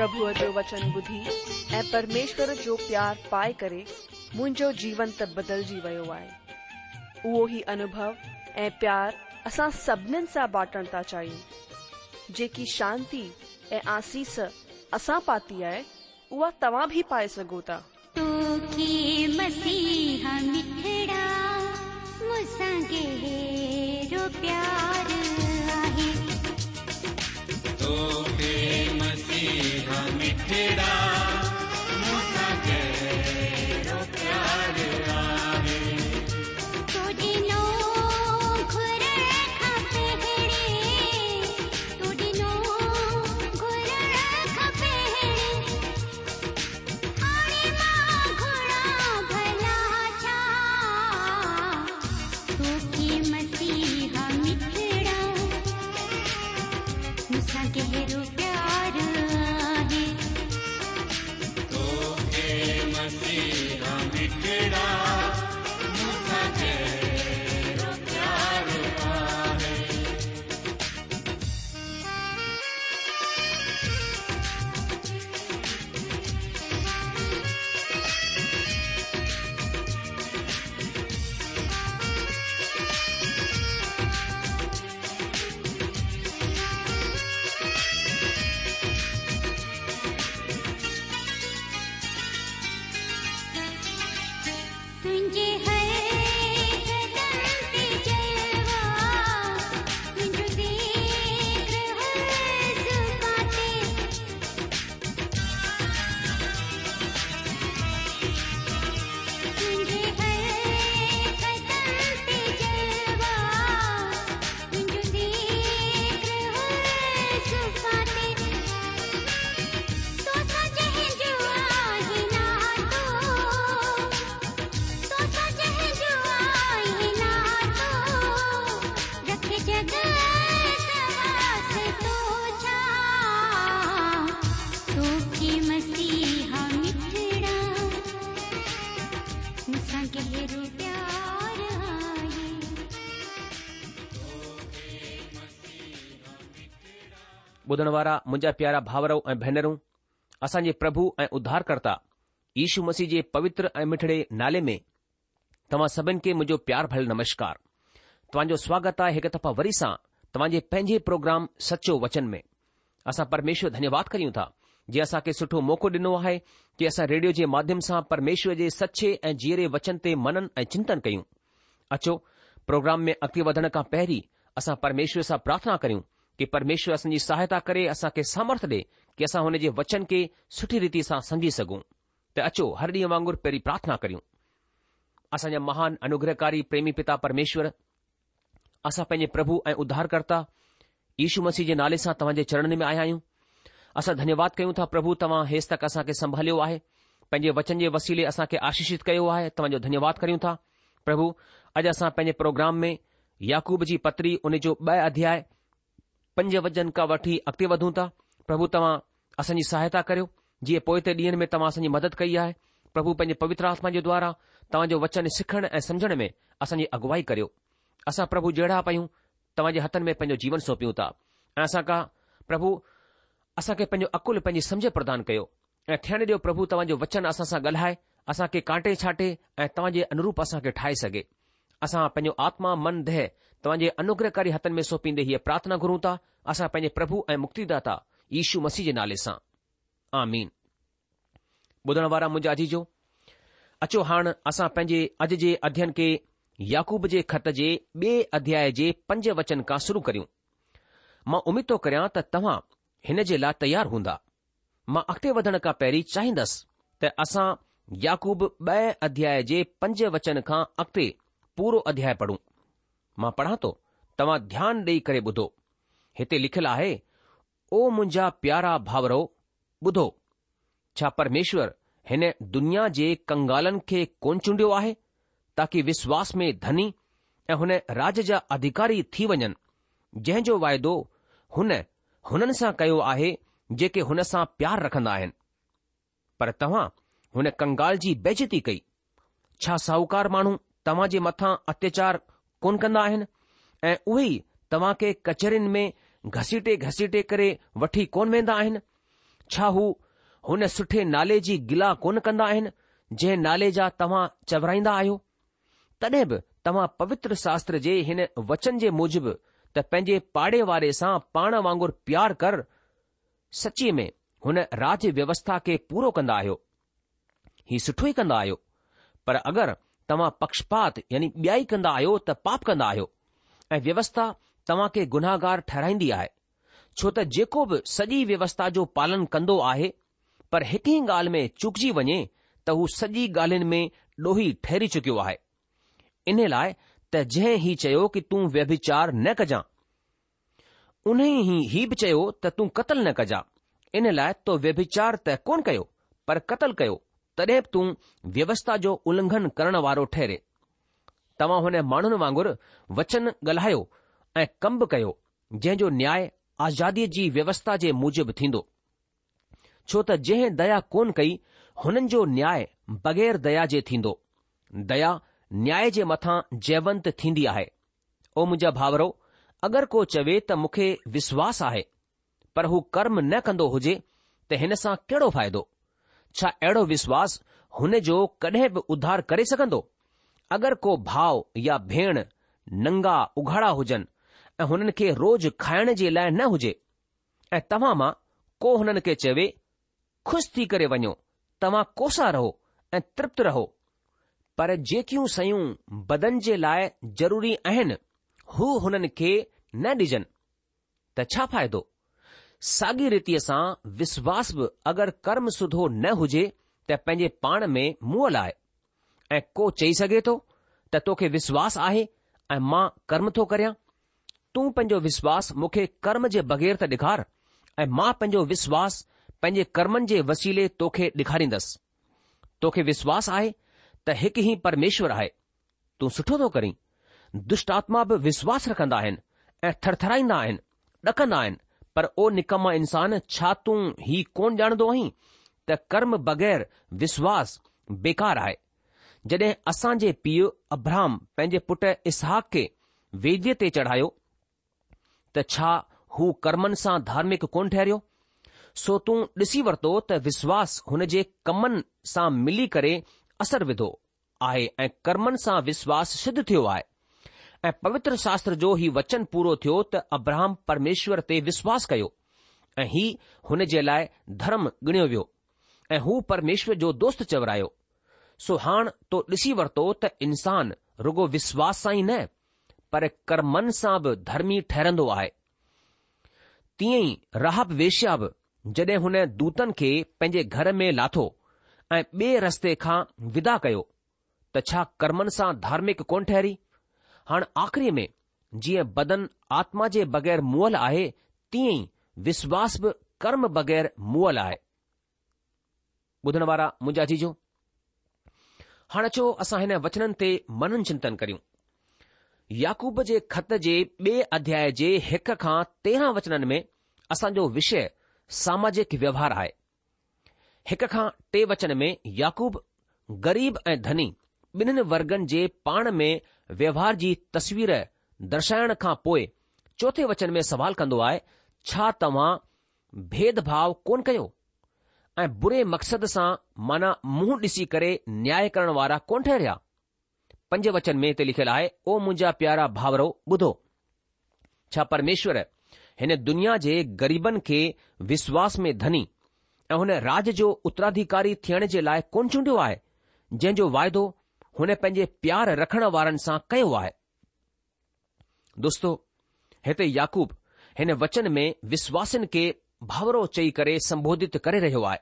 प्रभुअ जो वचन ॿुधी ऐं परमेश्वर जो प्यारु पाए करे मुंहिंजो जीवन त बदलजी वियो आहे उहो ई अनुभव ऐं प्यार असां सभिनीनि सां बांटण था चाहियूं जेकी शांती ऐं आसीस असां पाती आहे उहा तव्हां बि पाए सघो था બોધણ વારા મુજા પ્યારા ભાવરો અને ભૈનરો આસાજે પ્રભુ અને ઉદ્ધારકર્તા ઈસુ મસીજે પવિત્ર અને મીઠડે નાલે મે તવા સબન કે મુજો પ્યાર ભલ નમસ્કાર તવા જો સ્વાગત આ હેકતપા વરીસા તવાજે પેજે પ્રોગ્રામ સચો વચન મે આસા પરમેશ્વર ધન્યવાદ કરીઉં તા જે આસા કે સઠો મોકો દિનુ આ હે કે આસા રેડિયો જે માધ્યમ સા પરમેશ્વર જે સચે અને જીરે વચન તે મનન અને ચિંતન કયું અચો પ્રોગ્રામ મે અક ティ વધણ કા પહેરી આસા પરમેશ્વર સા પ્રાર્થના કરીઉં कि परमेश्वर असांजी सहायता करे असांखे सामर्थ ॾिए की असां हुन जे वचन खे सुठी रीति सां सम्झी सघूं त अचो हर ॾींहुं वांगुर पहिरीं प्रार्थना करियूं असांजा महान अनुग्रहकारी प्रेमी पिता परमेश्वर असां पंहिंजे प्रभु ऐं उद्धारकर्ता यशु मसीह जे नाले सां तव्हां जे चरण में आया आहियूं असां धन्यवाद कयूं था प्रभु तव्हां हेस तक असां संभालियो आहे पंहिंजे वचन जे वसीले असां आशीषित कयो आहे तव्हांजो धन्यवाद कयूं था प्रभु अॼु असां पंहिंजे प्रोग्राम में याकूब जी पत्री हुन जो ब॒ अध्याय पंज वजन खां वठी अॻिते वधूं था प्रभु तव्हां असांजी सहायता करियो जीअं पोइ ते ॾींहनि में तव्हां असांजी मदद कई आहे प्रभु पंहिंजे पवित्र आत्मा जे द्वारा तव्हांजो वचन सिखण ऐं समझण में असांजी अगुवाई करियो असां प्रभु जहिड़ा पयूं तव्हां जे हथनि में पंहिंजो जीवन सौंपियूं था ऐं असां खां प्रभु असांखे पंहिंजो अकुल पंहिंजी समझ प्रदान कयो ऐं थियण ॾियो प्रभु तव्हांजो वचन असां सां ॻाल्हाए असांखे कांटे छाटे ऐं तव्हांजे अनुरूप असांखे ठाहे सघे असां पंहिंजो आत्मा मन देह तव्हांजे अनुग्रहकारी हथनि में सोंपींदे हीअ प्रार्थना घुरूं था असां पंहिंजे प्रभु ऐं मुक्तिदाता दाता मसीह जे नाले सां आमीन ॿुधण वारा मुंहिंजा अजीजो अचो हाणे असां पंहिंजे अॼु जे अध्ययन खे याकूब जे खत जे ॿिए अध्याय जे पंज वचन खां शुरू करियूं मां उमीद थो करियां त तव्हां हिन जे लाइ तयारु हूंदा मां अॻिते वधण खां पहिरीं चाहींदसि त असां याकूब ॿ अध्याय जे पंज वचन खां अॻिते पूरो अध्याय पढ़ूं मां पढ़ा थो तव्हां ध्यानु ॾेई करे ॿुधो हिते लिखियलु आहे ओ मुंहिंजा प्यारा भावरो ॿुधो छा परमेश्वर हिन दुनिया जे कंगालनि खे कोन्ह चूंडि॒यो आहे ताकी विश्वास में धनी ऐं हुन राज्य जा अधिकारी थी वञनि जंहिं जो वाइदो हुन हुननि सां कयो आहे जेके हुन सां प्यार रखंदा आहिनि पर तव्हां हुन कंगाल जी बेज़ती कई छा साहूकार माण्हू तव्हां जे मथां अत्याचार कोन कंदा आहिनि ऐं उहे ई तव्हां खे कचहरियुनि में घसीटे घसीटे करे वठी कोन वेंदा आहिनि छा हू हुन सुठे नाले जी गिला कोन कंदा आहिनि जंहिं नाले जा तव्हां चवराईंदा आहियो तॾहिं बि तव्हां पवित्र शास्त्र जे हिन वचन जे मुजिबि त पंहिंजे पाड़े वारे सां पाण वांगुर प्यार कर सची में हुन राज्य व्यवस्था खे पूरो कंदा आहियो हीउ सुठो ई कंदा आहियो पर अगरि तव्हां पक्षपात यानी ॿिया ई कंदा आहियो त पाप कंदा आहियो ऐं व्यवस्था तव्हां खे गुनाहगार ठहराईंदी आहे छो त जेको बि सॼी व्यवस्था जो पालन कंदो आहे पर हिकु ई ॻाल्हि में चुकजी वञे त हू सॼी ॻाल्हियुनि में डोही ठहरी चुकियो आहे इन लाइ त जंहिं ई चयो कि तूं व्यभिचार न कजां उन ई बि चयो त तूं क़तल न कजांइ इन लाइ तो व्यभिचार त कोन कयो पर कतल कयो तॾहिं बि तूं व्यवस्था जो उलंघन करण वारो ठहरे तव्हां हुन माण्हुनि वांगुरु वचन ॻाल्हायो ऐं कम कयो जंहिं जो न्याय आज़ादीअ जी व्यवस्था जे मुजिब थींदो छो त जंहिं दया कोन कई हुननि जो न्याय बग़ैर दया जे थींदो दया न्याय जे मथां जैवंत थींदी आहे ओ मुंहिंजा भाउरो अगरि को चवे त मूंखे विश्वास आहे पर हू कर्म न कंदो हुजे त हिन सां कहिड़ो फ़ाइदो छा अहिड़ो विश्वास हुन जो कॾहिं बि उधार करे सघंदो अगरि को भाउ या भेण नंगा उघड़ा हुजनि ऐं हुननि खे रोज़ खाइण जे लाइ न हुजे ऐं तव्हां मां को हुननि खे चवे ख़ुशि थी करे वञो तव्हां कोसा रहो ऐं तृप्त रहो पर जेकियूं शयूं बदन जे लाइ ज़रूरी आहिनि हू हुननि खे न ॾिजनि त छा फ़ाइदो साॻी रीति सां विश्वास बि अगरि कर्म सुधो न हुजे त पंहिंजे पाण में मुअ लाइ ऐं को चई सघे थो त तोखे विश्वास आहे ऐं मां कर्म थो करियां तूं पंहिंजो विश्वास मूंखे कर्म जे बग़ैर त ॾेखार ऐं मां पंहिंजो विश्वास पंहिंजे कर्मनि जे वसीले तोखे ॾेखारींदसि तोखे विश्वास आहे त हिकु ई परमेश्वर आहे तूं सुठो थो करीं दुष्ट आत्मा बि विश्वास रखंदा आहिनि ऐं थरथराईंदा आहिनि ॾकंदा आहिनि पर ओ निकमा इंसान छा तूं ही कोन ॼाणंदो आहीं त कर्म बग़ैर विश्वास बेकार आहे जॾहिं असां जे पीउ अब्राहम पंहिंजे पुटु इसहाक खे वेदीअ ते चढ़ायो त छा हू कर्मनि सां धार्मिक कोन ठहिरियो सो तूं ॾिसी वरितो त विश्वास हुन जे कमनि सां मिली करे असरु विधो आहे ऐं कर्मनि सां विश्वास सिद्ध थियो आहे ऐं पवित्र शास्त्र जो हीउ वचन पूरो थियो त अब्राहम परमेश्वर ते विश्वास कयो ऐं ही हुन जे लाइ धर्म गुणियो वियो ऐं हू परमेश्वर जो दोस्त चवरायो सो हाणे तो ॾिसी वरितो त इंसान रुगो विश्वास सां ई न पर कर्मनि सां बि धर्मी ठहिरंदो आहे तीअं ई राहब वेश्या बि जॾहिं हुन दूतनि खे पंहिंजे घर में लाथो ऐं ॿिए रस्ते खां विदा कयो त छा कर्मनि सां धार्मिक कोन ठहरी हाणे आख़िरी में जीअं बदन आत्मा जे बग़ैर मुअल आहे तीअं ई विश्वास बि कर्म बग़ैर मुअल आहे ॿुधण वारा मुंहिंजा जीजो हाणे अचो असां हिन वचननि ते मनन चिंतन करियूं याकूब जे ख़त जे ॿिए अध्याय जे हिक खां तेरहं वचननि में असांजो विषय सामाजिक व्यवहार आहे हिक खां टे वचन में याकूब ग़रीब ऐं धनी ॿिन्हिनि वर्गनि जे पाण में व्यवहार जी तस्वीर दर्शाइण खां पोइ चोथे वचन में सवाल कंदो आहे छा तव्हां भेदभाव कोन कयो ऐं बुरे मक़सद सां माना मुंहुं ॾिसी करे न्याय करण वारा कोन ठहिरिया पंज वचन में हिते लिखियलु आहे ओ मुंहिंजा प्यारा भाउरो ॿुधो छा परमेश्वर हिन दुनिया जे ग़रीबन खे विश्वास में धनी ऐं हुन राज जो उतराधिकारी थियण जे लाइ कोन चूंडियो आहे जंहिं वाइदो हुन पंहिंजे प्यार रखण वारनि सां कयो आहे दोस्तो हिते याकूब हिन वचन में विशवासनि खे भाउरो चई करे सम्बोधित करे रहियो आहे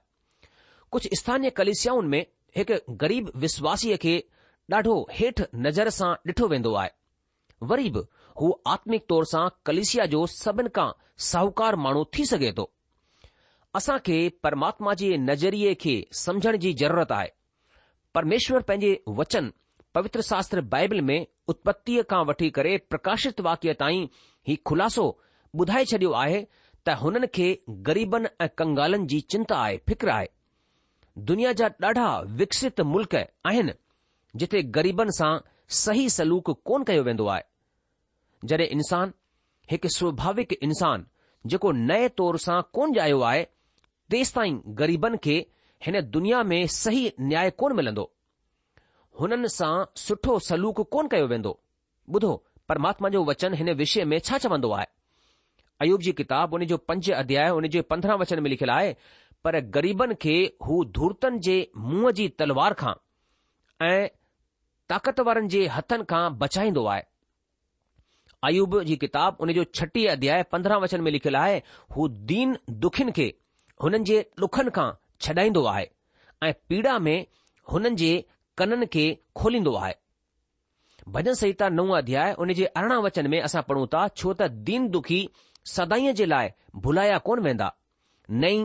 कुझु स्थानीय कलिसियाऊं में हिकु ग़रीब विश्वासीअ खे ॾाढो हेठि नज़र सां ॾिठो वेंदो आहे वरी बि हू आत्मिक तौर सां कलिशिया जो सभिनि खां साहूकार माण्हू थी सघे थो असां खे परमात्मा जे नज़रिये खे समुझण जी ज़रूरत आहे परमेश्वर पंहिंजे वचन पवित्र शास्त्र बाइबिल में उतपतिअ खां वठी करे प्रकाशित वाक्य ताईं हीउ खुलासो ॿुधाए छॾियो आहे त हुननि खे ग़रीबनि ऐं कंगालनि जी चिंता आहे फिक्र आहे दुनिया जा ॾाढा विकसित मुल्क़ आहिनि जिते ग़रीबनि सां सही सलूक कोन कयो वेंदो आहे जॾहिं इंसान हिकु स्वभाविक इंसानु जेको नए तौर सां कोन ॼायो आहे तेसि ताईं ग़रीबनि खे हिन दुनिया में सही न्याय कोन मिलंदो हुननि सां सुठो सलूक कोन कयो वेंदो ॿुधो परमात्मा जो वचन हिन विषय में छा चवंदो आहे अयोग जी किताबु उन जो पंज अध्याय उन जो पंद्रहं वचन में लिखियलु आहे पर ग़रीबन खे हू धूरतनि जे मुंह जी तलवार खां ताक़तवारनि जे हथनि खां बचाईंदो आहे अयूब जी किताब उन जो छटीह अध्याय पंद्रहं वचन में लिखियलु आहे हू दीन दुखियुनि खे हुननि जे ॾुखनि खां छॾाईंदो आहे ऐं पीड़ा में हुननि जे कननि खे खोलींदो आहे भजन संहिता नव अध्याय उन जे अरिड़हं वचन में असां पढ़ूं था छो त दीन दुखी सदाईअ जे लाइ भुलाया कोन वेंदा नई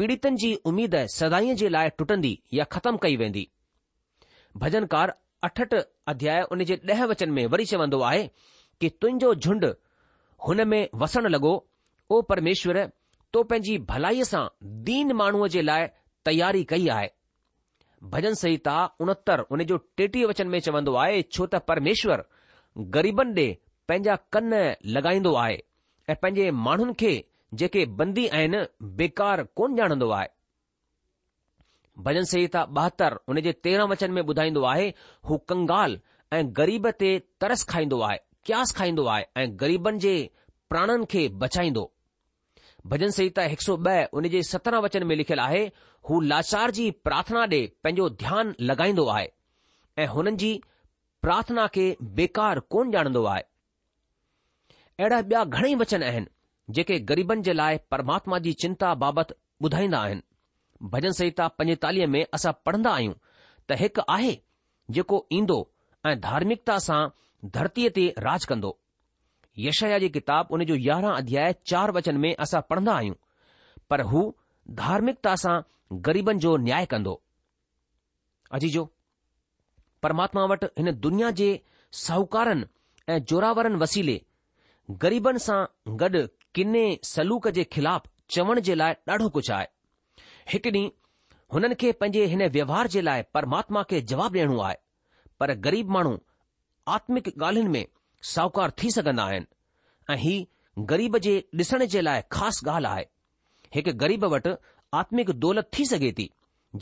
पीड़ितनि जी उमीद सदाईअ जे लाइ टुटंदी या ख़तमु कई वेंदी भजनकार 88 અધ્યાય ઉને જે 10 વચન મે વરી છવંદો આય કે તુંજો ઝુંડ હનમે વસન લગો ઓ પરમેશ્વર તો પેંજી ભલાઈસા દિન માણુજે લાય તૈયારી કઈ આય ભજન સહીતા 69 ઉને જો ટીટી વચન મે છવંદો આય છોટા પરમેશ્વર ગરીબન દે પેંજા કન લગાઈndo આય એ પેંજે માણન કે જે કે बंदी આયન બેકાર કોણ જાણndo આય भजन संहिता ॿहतरि हुन जे तेरहं वचन में ॿुधाईंदो आहे हू कंगाल ऐं ग़रीब ते तरस खाईंदो आहे क्यास खाईंदो आहे ऐं ग़रीबनि जे प्राणनि खे बचाईंदो भजन संहिता हिकु सौ ॿ हुन जे सत्रहं वचन में लिखियलु आहे हू लाचार जी प्रार्थना ॾे पंहिंजो ध्यानु लॻाईंदो आहे ऐं हुननि जी प्रार्थना खे बेकार कोन ॼाणंदो आहे अहिड़ा घणेई वचन आहिनि जेके ग़रीबनि जे लाइ परमात्मा जी चिंता बाबति ॿुधाईंदा आहिनि भजन संहिता पंजेतालीह में असां पढ़ंदा आहियूं त हिकु आहे जेको ईंदो ऐं धार्मिकता सां धरतीअ ते राज कंदो यशया जी किताबु उन जो यारहं अध्याय चार वचन में असां पढ़ंदा आहियूं पर हू धार्मिकता सां ग़रीबनि जो न्याय कंदो अजी परमात्मा वटि हिन दुनिया जे साहूकारनि ऐं जोरावरनि वसीले ग़रीबनि सां गॾु किन्हे सलूक जे ख़िलाफ़ु चवण जे लाइ ॾाढो कुझु आहे हिकु ॾींहुं हुननि खे पंहिंजे हिन व्यवहार जे लाइ परमात्मा खे जवाबु ॾियणो आहे पर ग़रीब माण्हू आत्मिक ॻाल्हियुनि में साहूकार थी सघंदा आहिनि ऐं ही ग़रीब जे ॾिसण जे लाइ ख़ासि ॻाल्हि आहे हिकु ग़रीब वटि आत्मिक दौलत थी सघे थी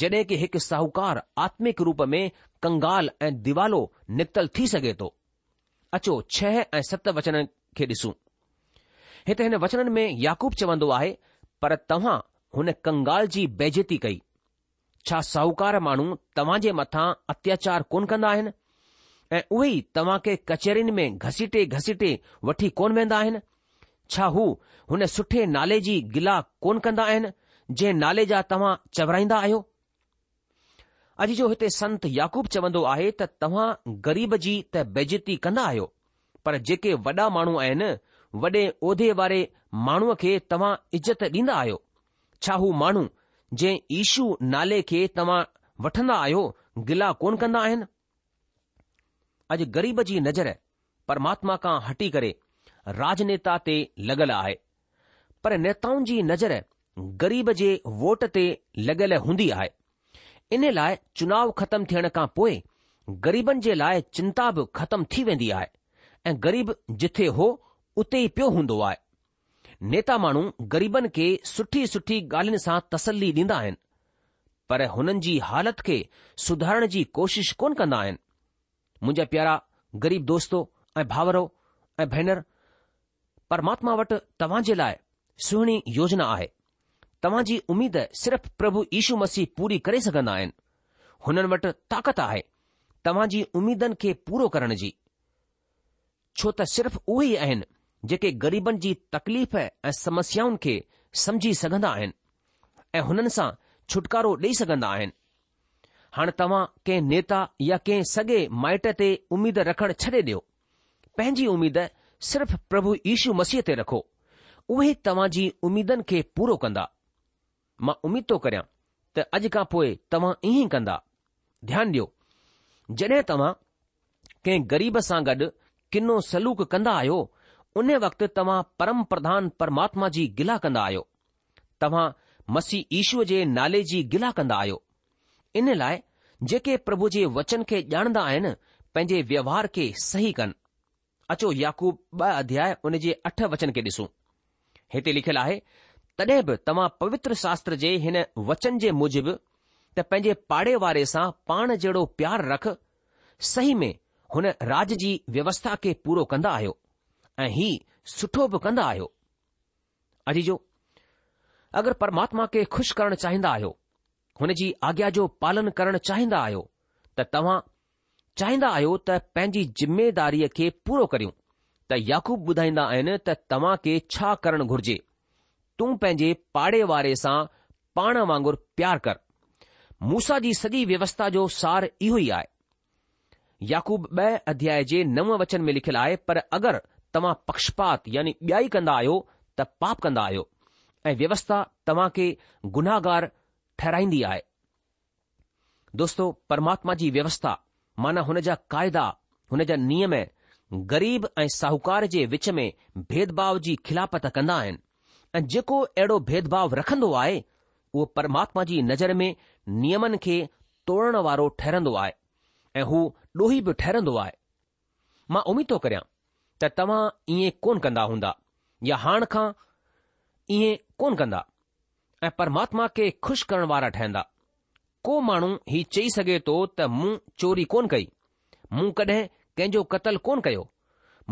जड॒हिं की हिकु साहूकार आत्मिक रूप में कंगाल ऐं दीवालो निकतल थी सघे थो अचो छह ऐं सत वचन खे ॾिसूं हिते हिन वचननि में याकूब चवंदो आहे पर तव्हां हुन कंगाल जी बेज़ती कई छा साहूकार माण्हू तव्हां जे मथां अत्याचार कोन कंदा आहिनि ऐं उहे तव्हां खे कचहरीनि में घसीटे घसीटे वठी कोन वेंदा आहिनि छा हू हुन सुठे नाले जी गिला कोन कंदा आहिनि जंहिं नाले जा तव्हां चवराईंदा आहियो अॼु जो हिते संत याकूब चवंदो आहे त तव्हां ग़रीब जी त बेज़ती कंदा आहियो पर जेके वॾा माण्हू आहिनि वॾे उहिदे वारे माण्हूअ खे तव्हां इज़त ॾींदा आहियो छा हू माण्हू जंहिं ईशू नाले खे तव्हां वठन्दा आहियो गिला कोन कंदा आहिनि अॼु गरीब जी नज़र परमात्मा खां हटी करे राजनेता ते लॻियल आहे पर नेताउनि जी नज़र ग़रीब जे वोट ते लॻियल हूंदी आहे इन लाइ चुनाव ख़तमु थियण खां पोइ ग़रीबन जे लाइ चिंता बि ख़तम थी वेंदी आहे ऐं ग़रीब जिथे हो उते ई पियो हूंदो आहे नेता माण्हू ग़रीबन खे सुठी सुठी ॻाल्हियुनि सां तसल्ली ॾींदा आहिनि पर हुननि जी हालति खे सुधारण जी कोशिश कोन कंदा आहिनि मुंहिंजा प्यारा ग़रीब दोस्तो ऐं भाउरो ऐं भेनरु परमात्मा वटि तव्हां जे लाइ सुहिणी योजना आहे तव्हां जी उमेद सिर्फ़ प्रभु यीशु मसीह पूरी करे सघंदा आहिनि हुननि वटि ताक़त आहे तव्हां जी उमीदनि खे पूरी करण जी छो त सिर्फ़ उहे ई आहिनि जेके ग़रीबनि जी तकलीफ़ ऐं समस्याउनि खे समझी सघंदा आहिनि ऐं हुननि सां छुटकारो ॾेई सघंदा आहिनि हाणे तव्हां कंहिं नेता या कंहिं सॻे माइट ते उमेद रखण छॾे ॾियो पंहिंजी उमेद सिर्फ़ प्रभु यीशू मसीह ते रखो उहे तव्हां जी उमीदनि खे पूरो कंदा मां उमीद थो करियां त अॼु खां पोइ तव्हां ईअं ई कंदा ध्यानु ॾियो जॾहिं तव्हां कंहिं ग़रीब सां गॾु किनो सलूक कंदा आहियो उन वक़्तु तव्हां परम प्रधान परमात्मा जी गिला कंदा आहियो तव्हां मसीह ईश्वर जे नाले जी गिला कंदा आहियो इन लाइ जेके प्रभु जे वचन खे ॼाणंदा आहिनि पंहिंजे व्यवहार खे सही कनि अचो याकूब ॿ अध्याय उन जे अठ वचन खे ॾिसूं हिते लिखियलु आहे तॾहिं बि तव्हां पवित्र शास्त्र जे हिन वचन जे मूजिबि त पंहिंजे पाड़े वारे सां पाण जहिड़ो प्यार रख सही में हुन राज जी व्यवस्था खे पूरो कंदा आहियो ऐं ही सुठो बि कंदा आहियो अजी जो अगरि परमात्मा खे ख़ुशि करणु चाहींदा आहियो हुन जी आज्ञा जो पालन करणु चाहींदा आहियो त तव्हां चाहींदा आहियो त पंहिंजी ज़िमेदारीअ खे पूरो करियूं त याकूब ॿुधाईंदा आहिनि त तव्हां खे छा करणु घुर्जे तूं पंहिंजे पाड़े वारे सां पाण वांगुरु प्यारु कर मूसा जी सॼी व्यवस्था जो सार इहो ई आहे याकूब ॿ अध्याय जे नव वचन में लिखियलु आहे पर अगरि तव्हां पक्षपात यानी ॿियाई कंदा आहियो त पाप कंदा आहियो ऐं व्यवस्था तव्हां खे गुनाहगार ठहिराईंदी आहे दोस्तो परमात्मा जी व्यवस्था माना हुन जा क़ाइदा हुन जा नियम ग़रीब ऐं साहूकार जे विच में भेदभाव जी खिलापत कंदा आहिनि ऐं जेको अहिड़ो भेदभाव रखंदो आहे उहो परमात्मा जी नज़र में नियमनि खे तोड़ण वारो ठहिरंदो आहे ऐं हू ॾोही बि ठहिरंदो आहे मां उमीद थो करियां त तव्हां ईअं कोन कंदा हूंदा या हाण खां ईअं कोन कंदा ऐं परमात्मा खे खु़शि करण वारा ठहंदा को माण्हू ही चई सघे थो त मूं चोरी कोन कई मूं कॾहिं कंहिंजो क़तलु कोन कयो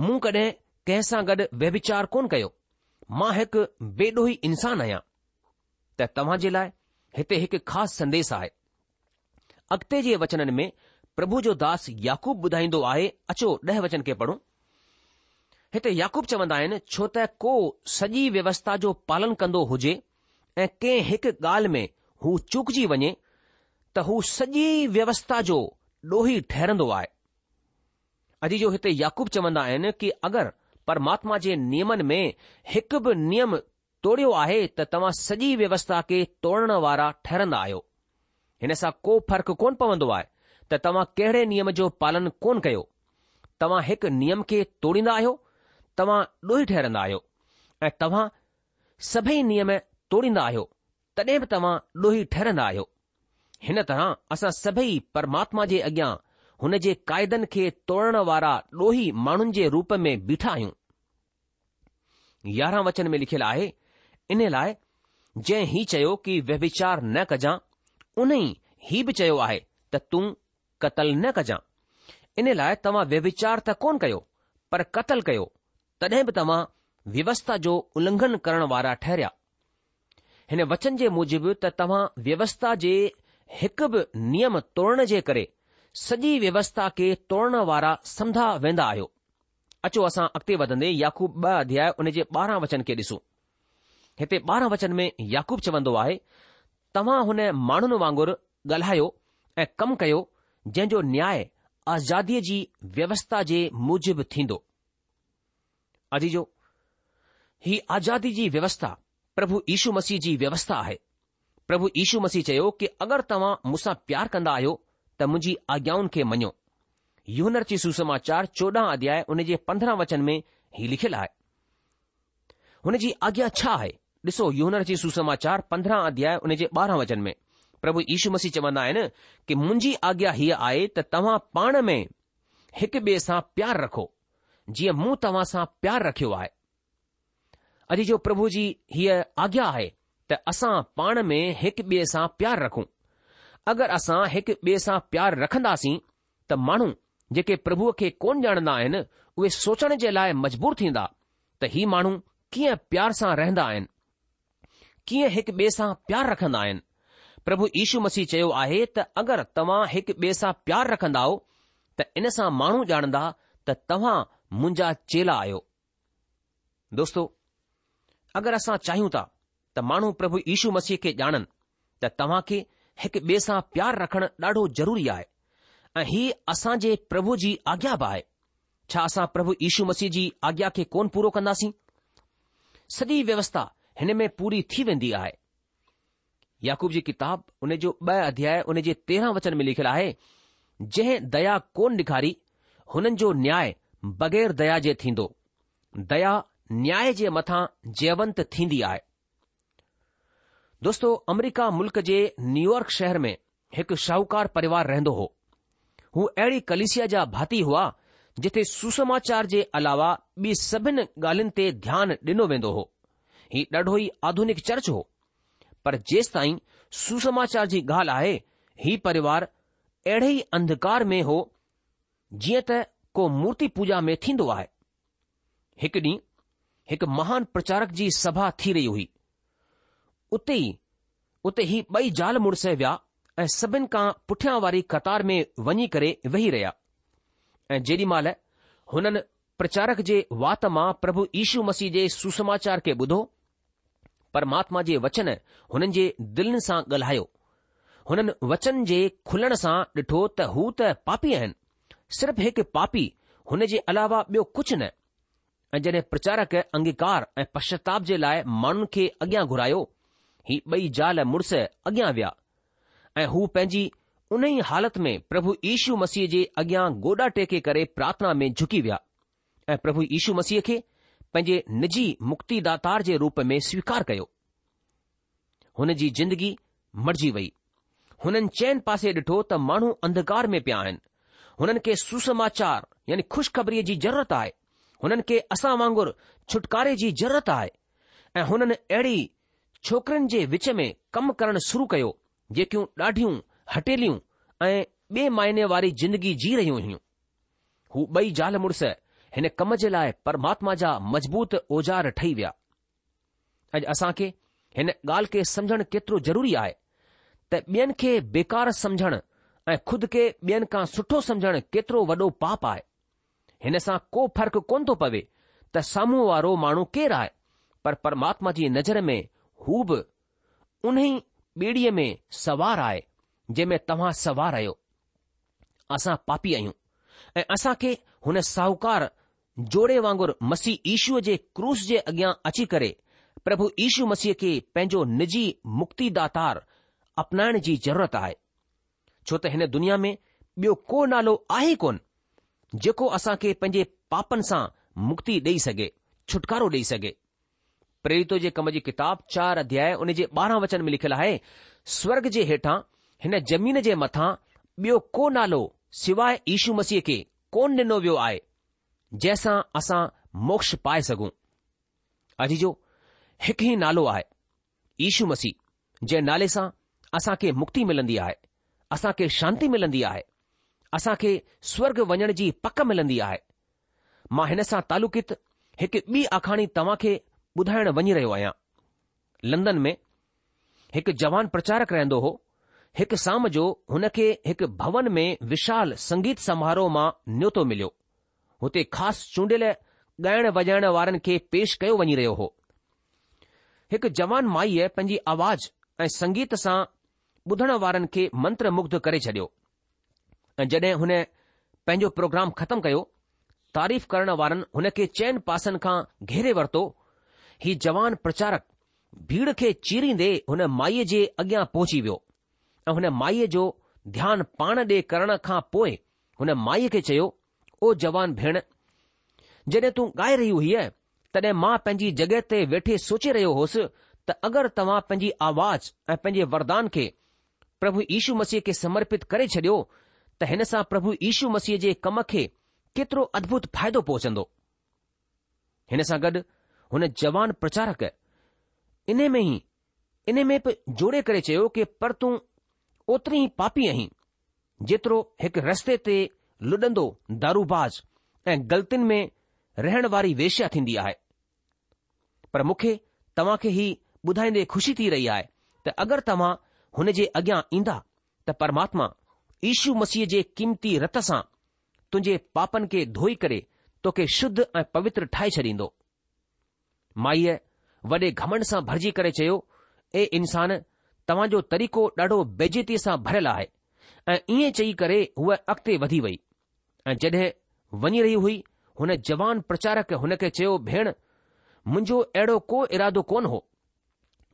मूं कॾहिं कंहिं सां गॾु व्यविचार कोन कयो मां हिकु बेडोही इंसान आहियां त तव्हां जे लाइ हिते हिकु ख़ासि संदेस आहे अॻिते जे वचननि में प्रभु जो दास याकूब ॿुधाईंदो आहे अचो ॾह वचन खे पढ़ूं हिते याकूब चवंदा आहिनि छो त को सॼी व्यवस्था जो पालन कंदो हुजे ऐं कंहिं हिकु ॻाल्हि में हू चुकजी वञे त हू सॼी व्यवस्था जो ॾोही ठहिरंदो आहे अॼु जो हिते याकूब चवंदा आहिनि कि अगरि परमात्मा जे नियमनि में हिकु बि नियम तोड़ियो आहे त तव्हां सॼी व्यवस्था खे तोड़ण वारा ठहिरंदा आहियो हिन सां को फ़र्क़ु कोन पवंदो आहे त तव्हां कहिड़े नियम जो पालन कोन कयो तव्हां हिकु नियम खे तोड़ींदा आहियो तव्हां ॾोही ठहिरंदा आहियो ऐं तव्हां सभेई नियम तोड़ीन्दा आहियो तॾहिं बि तव्हां ॾोही ठहिरंदा आहियो हिन तरह असां सभेई परमात्मा जे अॻियां हुन जे क़ाइदनि खे तोड़ण वारा ॾोही माण्हुनि जे रूप में बीठा आहियूं यारहं वचन में लिखियलु आहे इन लाइ जंहिं ही चयो कि व्यविचार न कजां उन ई बि चयो आहे त तूं कत्ल न कजां इन लाइ तव्हां व्यविचार त कोन कयो पर कत्ल कयो तॾहिं बि तव्हां व्यवस्था जो उल्लंघन करण वारा ठहरिया हिन वचन जे मूजिबि त तव्हां व्यवस्था जे हिकु बि नियम तोड़ण जे करे सॼी व्यवस्था खे तोड़ण वारा सम्झा वेंदा आहियो अचो असां अॻिते वधंदे याकूब ॿ अध्याय उन जे ॿारहं वचन खे ॾिसूं हिते ॿारहं वचन में याकूब चवंदो आहे तव्हां हुन माण्हुनि वांगुर ॻाल्हायो ऐं कमु कयो जंहिंजो न्याय आज़ादीअ जी व्यवस्था जे मूजिबि थींदो अजीजो ही आज़ादी जी व्यवस्था प्रभु यीशु मसीह जी व्यवस्था आहे प्रभु ईशु मसीह चयो कि अगरि तव्हां मूंसां प्यार कंदा आहियो त मुंहिंजी आज्ञाउनि खे मञो यूनर जी सुसमाचार चोॾहं अध्याय उन जे पंद्रहं वचन में ही लिखियलु आहे हुन जी आज्ञा छा आहे ॾिसो यूनर जी सुसमाचार पंद्रहं अध्याय उन जे ॿारहं वचन में प्रभु यीशू मसीह चवंदा आहिनि कि मुंहिंजी आज्ञा हीअ आहे त तव्हां पाण में हिकु ॿिए सां प्यार रखो जीअं मूं तव्हां सां प्यारु रखियो आहे अॼु जो प्रभु जी हीअ आज्ञा आहे त असां पाण में हिकु ॿिए सां प्यारु रखूं अगरि असां हिकु ॿिए सां प्यारु रखंदासीं त माण्हू जेके प्रभुअ खे कोन ॼाणंदा आहिनि उहे सोचण जे लाइ मजबूर थींदा त ही माण्हू कीअं प्यार सां रहंदा आहिनि कीअं हिकु ॿिए सां प्यारु रखंदा आहिनि प्रभु यीशू मसीह चयो आहे त अगरि तव्हां हिकु ॿिए सां प्यारु रखंदा त इन सां माण्हू ॼाणंदा त तव्हां मुंहिंजा चेला आहियो दोस्तो अगरि असां चाहियूं था त माण्हू प्रभु यीशू मसीह खे ॼाणनि त तव्हांखे हिकु ॿिए सां प्यारु रखणु ॾाढो ज़रूरी आहे ऐं हीअ जे प्रभु जी आज्ञा बि आहे छा असां प्रभु यीशू मसीह जी आज्ञा खे कोन पूरो कंदासीं सॼी व्यवस्था हिन में पूरी थी वेंदी आहे याकूब जी किताब हुन जो ॿ अध्याय उन जे तेरहं वचन में लिखियलु आहे जंहिं दया कोन ॾेखारी हुननि जो न्याय बग़ैर दया जे थींदो दया न्याय जे मथां जयवंत थींदी आहे दोस्तो अमरीका मुल्क जे न्यूयॉर्क शहर में हिकु शाहूकार परिवार रहंदो हो हू अहिड़ी कलिसिया जा भाती हुआ जिथे सुसमाचार जे अलावा ॿी सभिनि ॻाल्हियुनि ते ध्यानु ॾिनो वेंदो हो ही ॾाढो ई आधुनिक चर्च हो पर जेसि ताईं सुसमाचार जी ॻाल्हि आहे ही परिवार अहिड़े ई अंधकार में हो जीअं त को मूर्ति पूजा में थींदो आहे हिकु ॾींहुं हिकु महान प्रचारक जी सभा थी रही हुई उते ई उते ई ॿई जाल मुड़ुस विया ऐं सभिनि खां पुठियां वारी कतार में वञी करे वेही रहिया ऐं जेॾी महिल हुननि प्रचारक जे वात मां प्रभु यीशू मसीह जे सुसमाचार खे ॿुधो परमात्मा जे वचन हुननि जे दिलनि सां ॻाल्हायो हुननि वचन जे खुलण सां ॾिठो त हू त पापी आहिनि सिर्फ़ हिकु पापी हुन जे अलावा ॿियो कुझु न ऐं जॾहिं प्रचारक अंगीकार ऐं पश्चाताप जे लाइ माण्हुनि खे अॻियां घुरायो ही ॿई जाल मुड़ुस अॻियां विया ऐं हू पंहिंजी उन ई हालति में प्रभु यीशु मसीह जे अॻियां गोॾा टेके करे प्रार्थना में झुकी विया ऐं प्रभु यीशू मसीह खे पंहिंजे निजी मुक्तिदातार जे रूप में स्वीकार कयो हुन जी जिंदगी मरिजी वई हुननि चइनि पासे ॾिठो त माण्हू अंधकार में पिया आहिनि हुननि खे सुसमाचार यानी खु़शख़बरीअ जी ज़रूरत आहे हुननि खे असां वांगुरु छुटकारे जी ज़रूरत आहे ऐं हुननि अहिड़ी छोकिरनि जे विच में कमु करणु शुरू कयो जेकियूं ॾाढियूं हटेलियूं ऐं ॿिए मायने वारी जिंदगी जी रहियूं हुयूं हू ॿई जाल मुड़ुस हिन कम जे लाइ परमात्मा जा मज़बूत औजार ठही विया अॼु असां खे हिन ॻाल्हि खे समुझणु केतिरो ज़रूरी आहे त ॿियनि खे बेकार समुझणु ऐं खुद खे ॿियनि खां सुठो समुझण केतिरो वॾो पाप आहे हिन सां को फ़र्क़ु कोन थो पवे त साम्हूं वारो माण्हू केरु आहे पर परमात्मा जी नज़र में हू बि उन ई ॿीढ़ीअ में सवार आहे जंहिं तव्हां सवार आहियो असां पापी आहियूं ऐं असां खे हुन साहूकार जोड़े वांगुर मसीह ईशूअ जे क्रूस जे अॻियां अची करे प्रभु ईशू मसीह खे पंहिंजो निजी मुक्तिदार अपनाइण जी ज़रूरत आहे छो त हिन दुनिया में ॿियो को नालो आहे कोन जेको असां खे पंहिंजे पापनि सां मुक्ति ॾेई सघे छुटकारो ॾेई सघे प्रेरित जे कम जी किताब चार अध्याय उन जे ॿारहं वचन में लिखियलु आहे स्वर्ग जे हेठां हिन ज़मीन जे मथां ॿियो को नालो सवाइ ईशू मसीह खे कोन ॾिनो वियो आहे जंहिंसां असां मोक्ष पाए सघूं अजी जो हिकु ई नालो आहे ईशू मसीह जंहिं नाले सां असां खे मुक्ति मिलंदी आहे असां खे शांती मिलंदी आहे असां खे स्वर्ग वञण जी पक मिलंदी आहे मां हिन सां तालुकित हिकु ॿी आखाणी तव्हां खे ॿुधाइण वञी रहियो आहियां लंदन में हिकु जवान प्रचारक रहंदो हो हिकु शाम जो हुन खे हिकु भवन में विशाल संगीत समारोह मां न्योतो मिलियो हुते ख़ासि चूंडियल ॻाइण वॼाइण वारनि खे पेश कयो वञी रहियो हो हिकु जवान माईअ पंहिंजी आवाज ऐं संगीत सां ॿुधण वारनि खे मंत्र मुग्ध करे छडि॒यो ऐं जड॒हिं हुन पंहिंजो प्रोग्राम ख़तमु कयो तारीफ़ करण वारनि हुन खे चैन पासनि खां घेरे वरितो हीउ जवान प्रचारक भीड़ खे चीरींदे हुन माईअ जे अॻियां पहुची वियो ऐं हुन माईअ जो ध्यानु पाण डे॒ करण खां पोइ हुन माईअ खे चयो ओ जवान भेण जॾहिं तू गाए रही हुई तॾहिं मां पंहिंजी जॻहि ते वेठे सोचे रहियो होसि त अगरि तव्हां पंहिंजी आवाज़ ऐं पंहिंजे वरदान खे પ્રભુ ઈસુ મસીહ કે સમર્પિત કરે છડ્યો તહેનસા પ્રભુ ઈસુ મસીહ જે કમખે કિતરો અદ્ભુત ફાયદો પહોંચંદો હેનસા ગડ ઉને जवान પ્રચારક ઇનેમે ઇનેમે જોડે કરે છયો કે પરતું ઓતરી પાપી અહી જેતરો એક રસ્તે તે લડંદો दारूबाज એ ગલતિન મે રહેણ વારી વેશ્યા થીન દિયા હે પર મુખે તમાકે હી બુધાઈને ખુશી થી રહી આય તો અગર તમા हुन जे अॻियां ईंदा त परमात्मा ईशू मसीह जे क़ीमती रत सां तुंहिंजे पापनि खे धोई करे तोखे शुद्ध ऐं पवित्र ठाहे छॾींदो माईअ वॾे घमंड सां भरिजी करे चयो ए इंसान तव्हां जो तरीक़ो ॾाढो बेजेतीअ सां भरियलु आहे ऐं ईअं चई करे हूअ अॻिते वधी वई ऐं जड॒हिं वञी रही हुई हुन जवान प्रचारक हुन खे चयो भेण मुंहिंजो अहिड़ो को इरादो कोन हो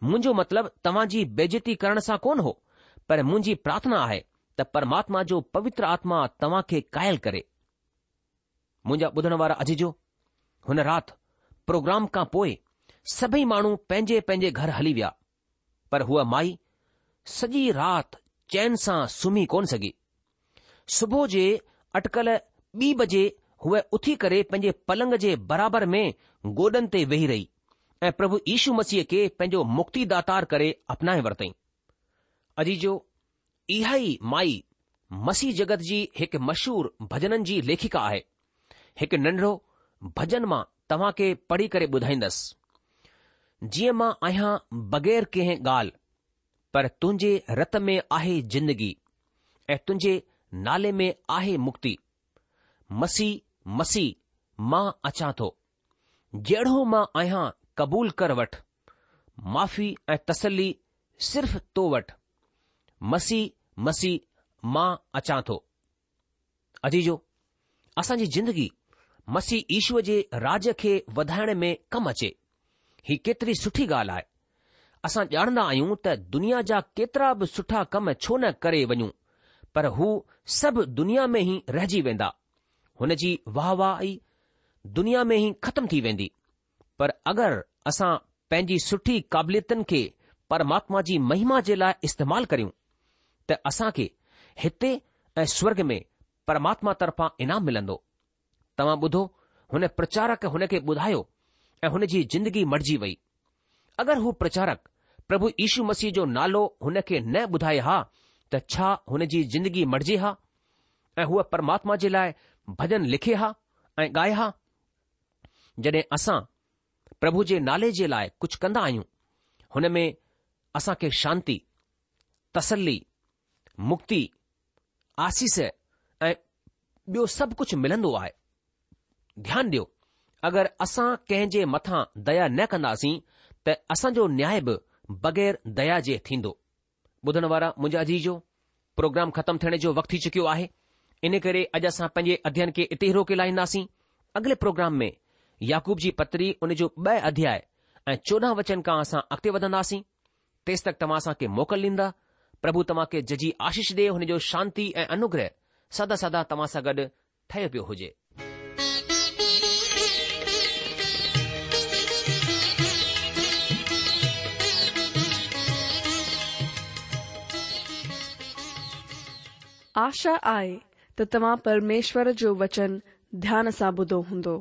मुंहिंजो मतिलबु तव्हां जी बेजती करण सां कोन हो पर मुंहिंजी प्रार्थना आहे त परमात्मा जो पवित्र आत्मा तव्हां खे कायल करे मुंहिंजा ॿुधण वारा अॼ जो हुन राति प्रोग्राम खां पोइ सभई माण्हू पंहिंजे पंहिंजे घर हली विया पर हूअ माई सॼी राति चैन सां सुम्ही कोन सघी सुबुह जे अटकल ॿी बजे हूअ उथी करे पंहिंजे पलंग जे बराबरि में गोॾनि ते वेही रही ऐं प्रभु यीशु मसीह खे पंहिंजो दातार करे अपनाए वरितईं अजी जो इहा ई माई मसीह जगत जी हिकु मशहूरु भजननि जी लेखिका आहे हिकु नन्ढो भॼन मां तव्हां खे पढ़ी करे ॿुधाईंदसि जीअं मां आहियां बग़ैर कंहिं ॻाल्हि पर तुंहिंजे रत में आहे जिंदगी ऐं तुंहिंजे नाले में आहे मुक्ति मसीह मसीह मां अचां थो जहिड़ो मां आहियां क़बूल कर वठि माफ़ी ऐं तसली सिर्फ़ तो वठि मसीह मसीह मां अचां थो अजीजो असांजी ज़िंदगी मसी ईश्व जे राज खे वधाइण में कमु अचे ही केतिरी सुठी ॻाल्हि आहे असां ॼाणंदा आहियूं त दुनिया जा केतिरा बि सुठा कम छो न करे वञूं पर हू सभु दुनिया में ई रहिजी वेंदा हुन जी वाह वाही दुनिया में ई ख़तमु थी वेंदी पर अगरि असां पंहिंजी सुठी क़ाबिलियतुनि खे परमात्मा जी महिमा जे लाइ इस्तेमालु करियूं त असांखे हिते ऐं स्वर्ग में परमात्मा तरफ़ां इनाम मिलंदो तव्हां ॿुधो हुन प्रचारक हुन खे ॿुधायो ऐं हुन जी जिंदगी मटिजी वई अगरि हू प्रचारक प्रभु यीशू मसीह जो नालो हुन खे न ॿुधाए हा त छा हुन जी जिंदगी मटिजे हा ऐं हूअ परमात्मा जे लाइ भॼन लिखे हा ऐं ॻाए हा जॾहिं असां પ્રભુ જે નાલે જે લાય કુછ કંદા આયુ હને મે અસા કે શાંતિ તસલ્લી મુક્તિ આશીસે બયો સબ કુછ મિલંદ હો આય ધ્યાન દયો અગર અસા કહેજે મથા દયા ન કનાસી ત અસા જો ન્યાયબ બગેર દયા જે થીંદો બધણવારા મજાજી જો પ્રોગ્રામ ખતમ થને જો વક્ત થી ચક્યો આહે ઇને કરે અજાસા પજે અધ્યાન કે ઇતે રોકે લાઈ નાસી અગલે પ્રોગ્રામ મે याकूब जी पत्री उन जो ब अध्याय ऐं चोॾहं वचन खां असां अॻिते वधंदासीं तेसि तक तव्हां असांखे मोकल ॾींदा प्रभु तव्हां खे जजी आशीष ॾे हुन जो शांती ऐं अनुग्रह सदा सदा तव्हां सां गॾु ठहे पियो हुजे आशा आहे त तव्हां परमेश्वर जो वचन ध्यान सां ॿुधो हूंदो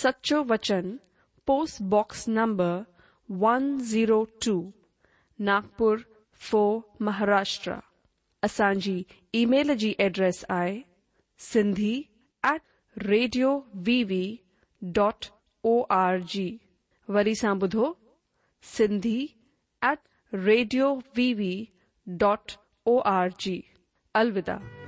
सचो वचन box number one zero two Nagpur four Maharashtra असांजी ईमेल जी एड्रेस आहे Sindhi at radio V dot O R G वरी Sindhi radio dot O R G अलविदा